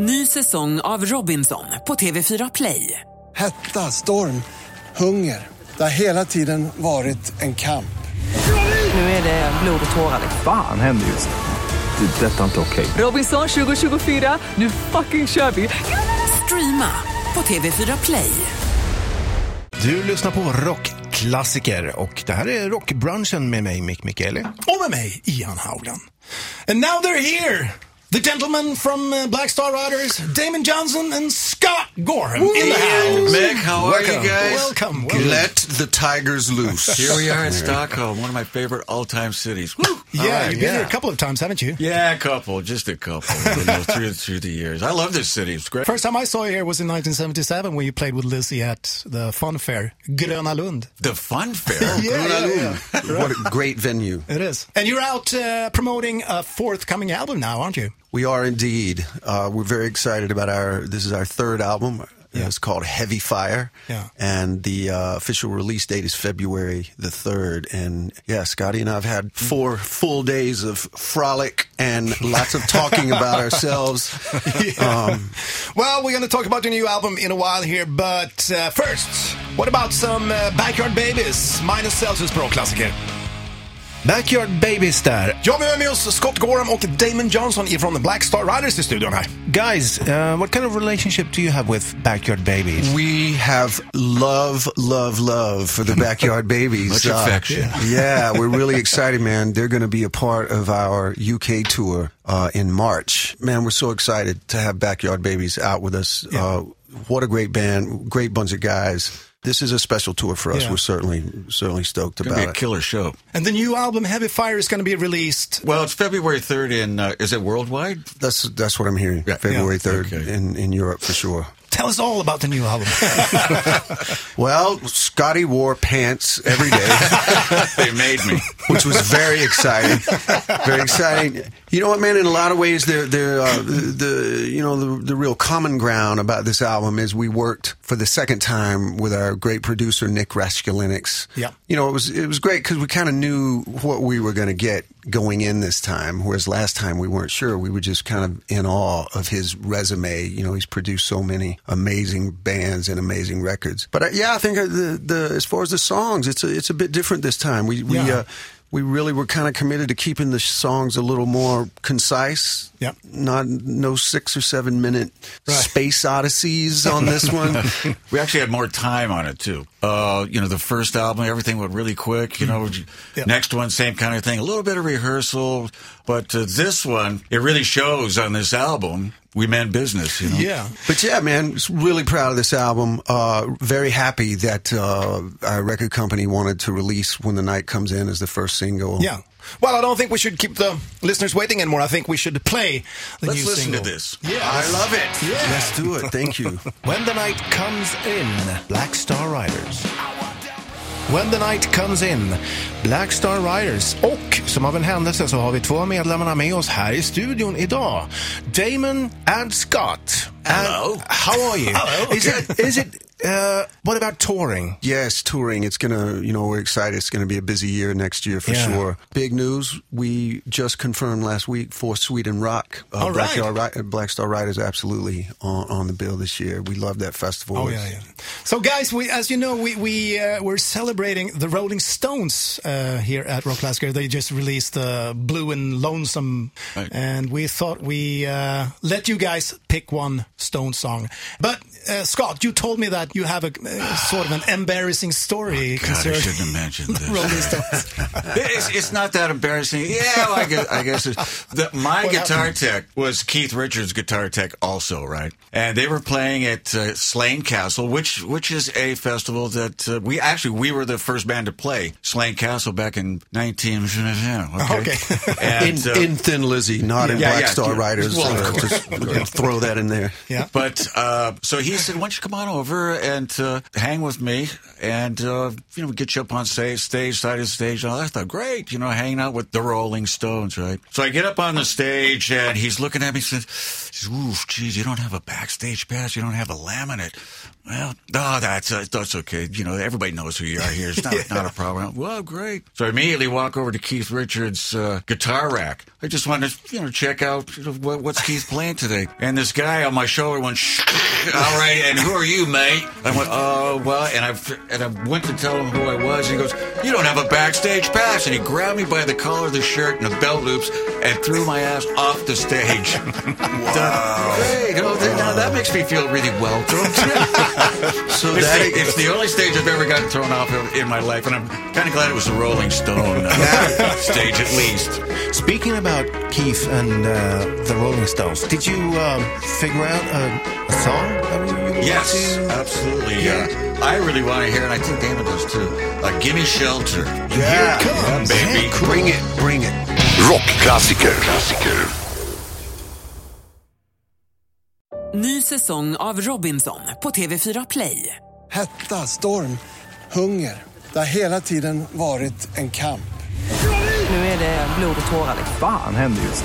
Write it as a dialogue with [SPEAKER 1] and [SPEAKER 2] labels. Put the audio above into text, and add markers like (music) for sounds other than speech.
[SPEAKER 1] Ny säsong av Robinson på TV4 Play.
[SPEAKER 2] Hetta, storm, hunger. Det har hela tiden varit en kamp.
[SPEAKER 1] Nu är det blod och tårar.
[SPEAKER 3] Fan händer just nu. Det. är Detta är inte okej.
[SPEAKER 1] Robinson 2024, nu fucking kör vi! Streama på TV4 Play.
[SPEAKER 4] Du lyssnar på rockklassiker och det här är rockbrunchen med mig, Mick Mikaeli.
[SPEAKER 5] Och med mig, Ian Howland. And now they're here! The gentlemen from uh, Black Star Riders, Damon Johnson and Scott Gorham in the house.
[SPEAKER 6] Mic, how are
[SPEAKER 5] welcome.
[SPEAKER 6] you guys?
[SPEAKER 5] Welcome. welcome.
[SPEAKER 6] Let the tigers loose.
[SPEAKER 7] Here we are in Stockholm, one of my favorite all-time cities. Woo!
[SPEAKER 5] Yeah,
[SPEAKER 7] All right,
[SPEAKER 5] you've been
[SPEAKER 7] yeah.
[SPEAKER 5] here a couple of times, haven't you?
[SPEAKER 7] Yeah, a couple, just a couple, you know, (laughs) through through the years. I love this city. It's great.
[SPEAKER 5] First time I saw you here was in 1977 when you played with Lizzy at the fun fair, Gröna Lund.
[SPEAKER 7] The fun fair. (laughs)
[SPEAKER 5] Yeah, yeah, yeah.
[SPEAKER 6] What a great venue.
[SPEAKER 5] It is. And you're out uh, promoting a forthcoming album now, aren't you?
[SPEAKER 6] We are indeed. Uh, we're very excited about our. This is our third album.
[SPEAKER 5] Yeah.
[SPEAKER 6] It's called Heavy Fire.
[SPEAKER 5] Yeah.
[SPEAKER 6] And the uh, official release date is February the 3rd. And yeah, Scotty and I have had four full days of frolic and lots of talking about (laughs) ourselves. Um,
[SPEAKER 5] Well, we're going to talk about the new album in a while here, but uh, first, what about some uh, Backyard Babies? Minus Celsius Pro-klassiker.
[SPEAKER 4] Backyard Babies där.
[SPEAKER 5] Ja, vi har med oss Scott Gorham och Damon Johnson ifrån The Black Star Riders i studion här.
[SPEAKER 4] Guys, uh, what kind of relationship do you have with Backyard Babies?
[SPEAKER 6] We have love, love, love for the Backyard (laughs) Babies.
[SPEAKER 7] Much
[SPEAKER 6] Uh,
[SPEAKER 7] affection.
[SPEAKER 6] yeah, we're really excited, man. They're going to be a part of our UK tour uh, in March. Man, we're so excited to have Backyard Babies out with us. Uh, what a great band, great bunch of guys. This is a special tour for us.
[SPEAKER 5] Yeah.
[SPEAKER 6] We're certainly certainly stoked
[SPEAKER 7] It's
[SPEAKER 6] about
[SPEAKER 7] gonna be a
[SPEAKER 6] it.
[SPEAKER 7] killer show.
[SPEAKER 5] And the new album, Heavy Fire, is going to be released.
[SPEAKER 7] Well, it's February 3rd in, uh, is it worldwide?
[SPEAKER 6] That's that's what I'm hearing.
[SPEAKER 7] Yeah.
[SPEAKER 6] February
[SPEAKER 5] Yeah.
[SPEAKER 6] third
[SPEAKER 7] Okay.
[SPEAKER 6] in in Europe for sure.
[SPEAKER 5] Tell us all about the new album. (laughs)
[SPEAKER 6] Well, Scotty wore pants every day. (laughs)
[SPEAKER 7] They made me.
[SPEAKER 6] which was very exciting. very exciting. You know what, man? In a lot of ways, they're, they're, uh, the you know the, the real common ground about this album is we worked for the second time with our great producer Nick Raskulinecz.
[SPEAKER 5] Yeah.
[SPEAKER 6] You know, it was it was great because we kind of knew what we were going to get going in this time, whereas last time we weren't sure. We were just kind of in awe of his resume. You know, he's produced so many amazing bands and amazing records. But uh, yeah, I think uh, the the as far as the songs, it's a, it's a bit different this time. We we.
[SPEAKER 5] Yeah.
[SPEAKER 6] Uh, we really were kind of committed to keeping the songs a little more concise.
[SPEAKER 5] Yep.
[SPEAKER 6] Not no six or seven minute
[SPEAKER 5] Right.
[SPEAKER 6] space odysseys on this (laughs) one.
[SPEAKER 7] We actually had more time on it too. Uh, you know, the first album, everything went really quick. You know,
[SPEAKER 5] Yeah.
[SPEAKER 7] next one, same kind of thing. A little bit of rehearsal, but uh, this one, it really shows on this album. We meant business. You know.
[SPEAKER 5] yeah.
[SPEAKER 6] But yeah, man, really proud of this album. Uh, very happy that uh, our record company wanted to release "When the Night Comes In" as the first single.
[SPEAKER 5] Yeah. Well, I don't think we should keep the listeners waiting anymore. I think we should play the
[SPEAKER 7] Let's
[SPEAKER 5] new
[SPEAKER 7] listen
[SPEAKER 5] single.
[SPEAKER 7] to this.
[SPEAKER 5] Yeah.
[SPEAKER 6] I love it.
[SPEAKER 5] Yeah.
[SPEAKER 6] Let's do it. Thank you. (laughs)
[SPEAKER 4] When the Night Comes In, Black Star Riders. When the Night Comes In, Black Star Riders. Och som av en händelse så har vi två medlemmarna med oss här i studion idag. Damon and Scott.
[SPEAKER 7] Hello.
[SPEAKER 4] And how are you?
[SPEAKER 5] Hello,
[SPEAKER 4] Is it, is it, uh, what about touring?
[SPEAKER 6] Yes, touring. It's gonna, you know, we're excited. It's gonna be a busy year next year for
[SPEAKER 4] Yeah.
[SPEAKER 6] sure. Big news. We just confirmed last week for Sweden Rock. Uh,
[SPEAKER 5] All
[SPEAKER 6] Black,
[SPEAKER 5] right.
[SPEAKER 6] Star, Black Star Riders absolutely on, on the bill this year. We love that festival.
[SPEAKER 5] Oh yeah, yeah. So, guys, we, as you know, we we uh, we're celebrating the Rolling Stones uh, here at Rockklassiker. They just released uh, "Blue and Lonesome,"
[SPEAKER 7] Right.
[SPEAKER 5] and we thought we uh, let you guys pick one Stone song. But uh, Scott, you told me that you have a uh, sort of an embarrassing story
[SPEAKER 7] God, I shouldn't have mentioned (laughs) this.
[SPEAKER 5] Rolling Stones. (laughs)
[SPEAKER 7] it's, it's not that embarrassing. Yeah, well, I guess, I guess it's, the, my
[SPEAKER 5] What
[SPEAKER 7] guitar
[SPEAKER 5] happened?
[SPEAKER 7] tech was Keith Richards' guitar tech also, right? And they were playing at uh, Slane Castle, which which is a festival that uh, we actually we were the first band to play Slane Castle back in 19 (laughs) okay.
[SPEAKER 5] Okay.
[SPEAKER 7] And,
[SPEAKER 6] In,
[SPEAKER 7] uh,
[SPEAKER 6] in Thin Lizzy, not in Black
[SPEAKER 7] yeah,
[SPEAKER 6] Star
[SPEAKER 7] yeah.
[SPEAKER 6] Riders.
[SPEAKER 7] Well, of
[SPEAKER 6] Uh,
[SPEAKER 7] course,
[SPEAKER 6] just throw that in there.
[SPEAKER 5] yeah.
[SPEAKER 7] But uh, so he said, "Why don't you come on over and uh, hang with me, and uh, you know, get you up on stage, stage side of stage." And I thought, great, you know, hanging out with the Rolling Stones, right? So I get up on the stage, and he's looking at me, and says, "Oof, geez, you don't have a backstage pass, you don't have a laminate." Well, no, that's uh, that's okay. You know, everybody knows who you are here. It's not (laughs) not a problem. Well, great. So I immediately walk over to Keith Richards' uh, guitar rack. I just wanted to, you know, check out you know, what, what's Keith playing today. And this guy on my shoulder went, Shh, (laughs) all right, and who are you, mate? I went, oh, well, and I, and I went to tell him who I was, and he goes, you don't have a backstage pass. And he grabbed me by the collar of the shirt and the belt loops and threw my ass off the stage. (laughs) wow. Great. You know, now that makes me feel really welcome. (laughs)
[SPEAKER 6] So
[SPEAKER 7] It's
[SPEAKER 6] that
[SPEAKER 7] the, it's the only stage I've ever gotten thrown off of in my life, and I'm kind of glad it was the Rolling Stone uh, stage at least.
[SPEAKER 4] Speaking about Keith and uh, the Rolling Stones, did you um, figure out a, a song that you would
[SPEAKER 7] Yes,
[SPEAKER 4] like to?
[SPEAKER 7] absolutely. Yeah. I really want to hear, and I think Damon does too. Uh, Give me shelter.
[SPEAKER 6] Yeah.
[SPEAKER 4] comes.
[SPEAKER 7] baby.
[SPEAKER 6] Bring it, bring it.
[SPEAKER 8] Rockklassiker. Klassiker.
[SPEAKER 1] Ny säsong av Robinson på TV4 Play.
[SPEAKER 2] Hetta, storm, hunger. Det har hela tiden varit en kamp.
[SPEAKER 1] Nu är det blod och tårar. liksom.
[SPEAKER 3] Fan händer just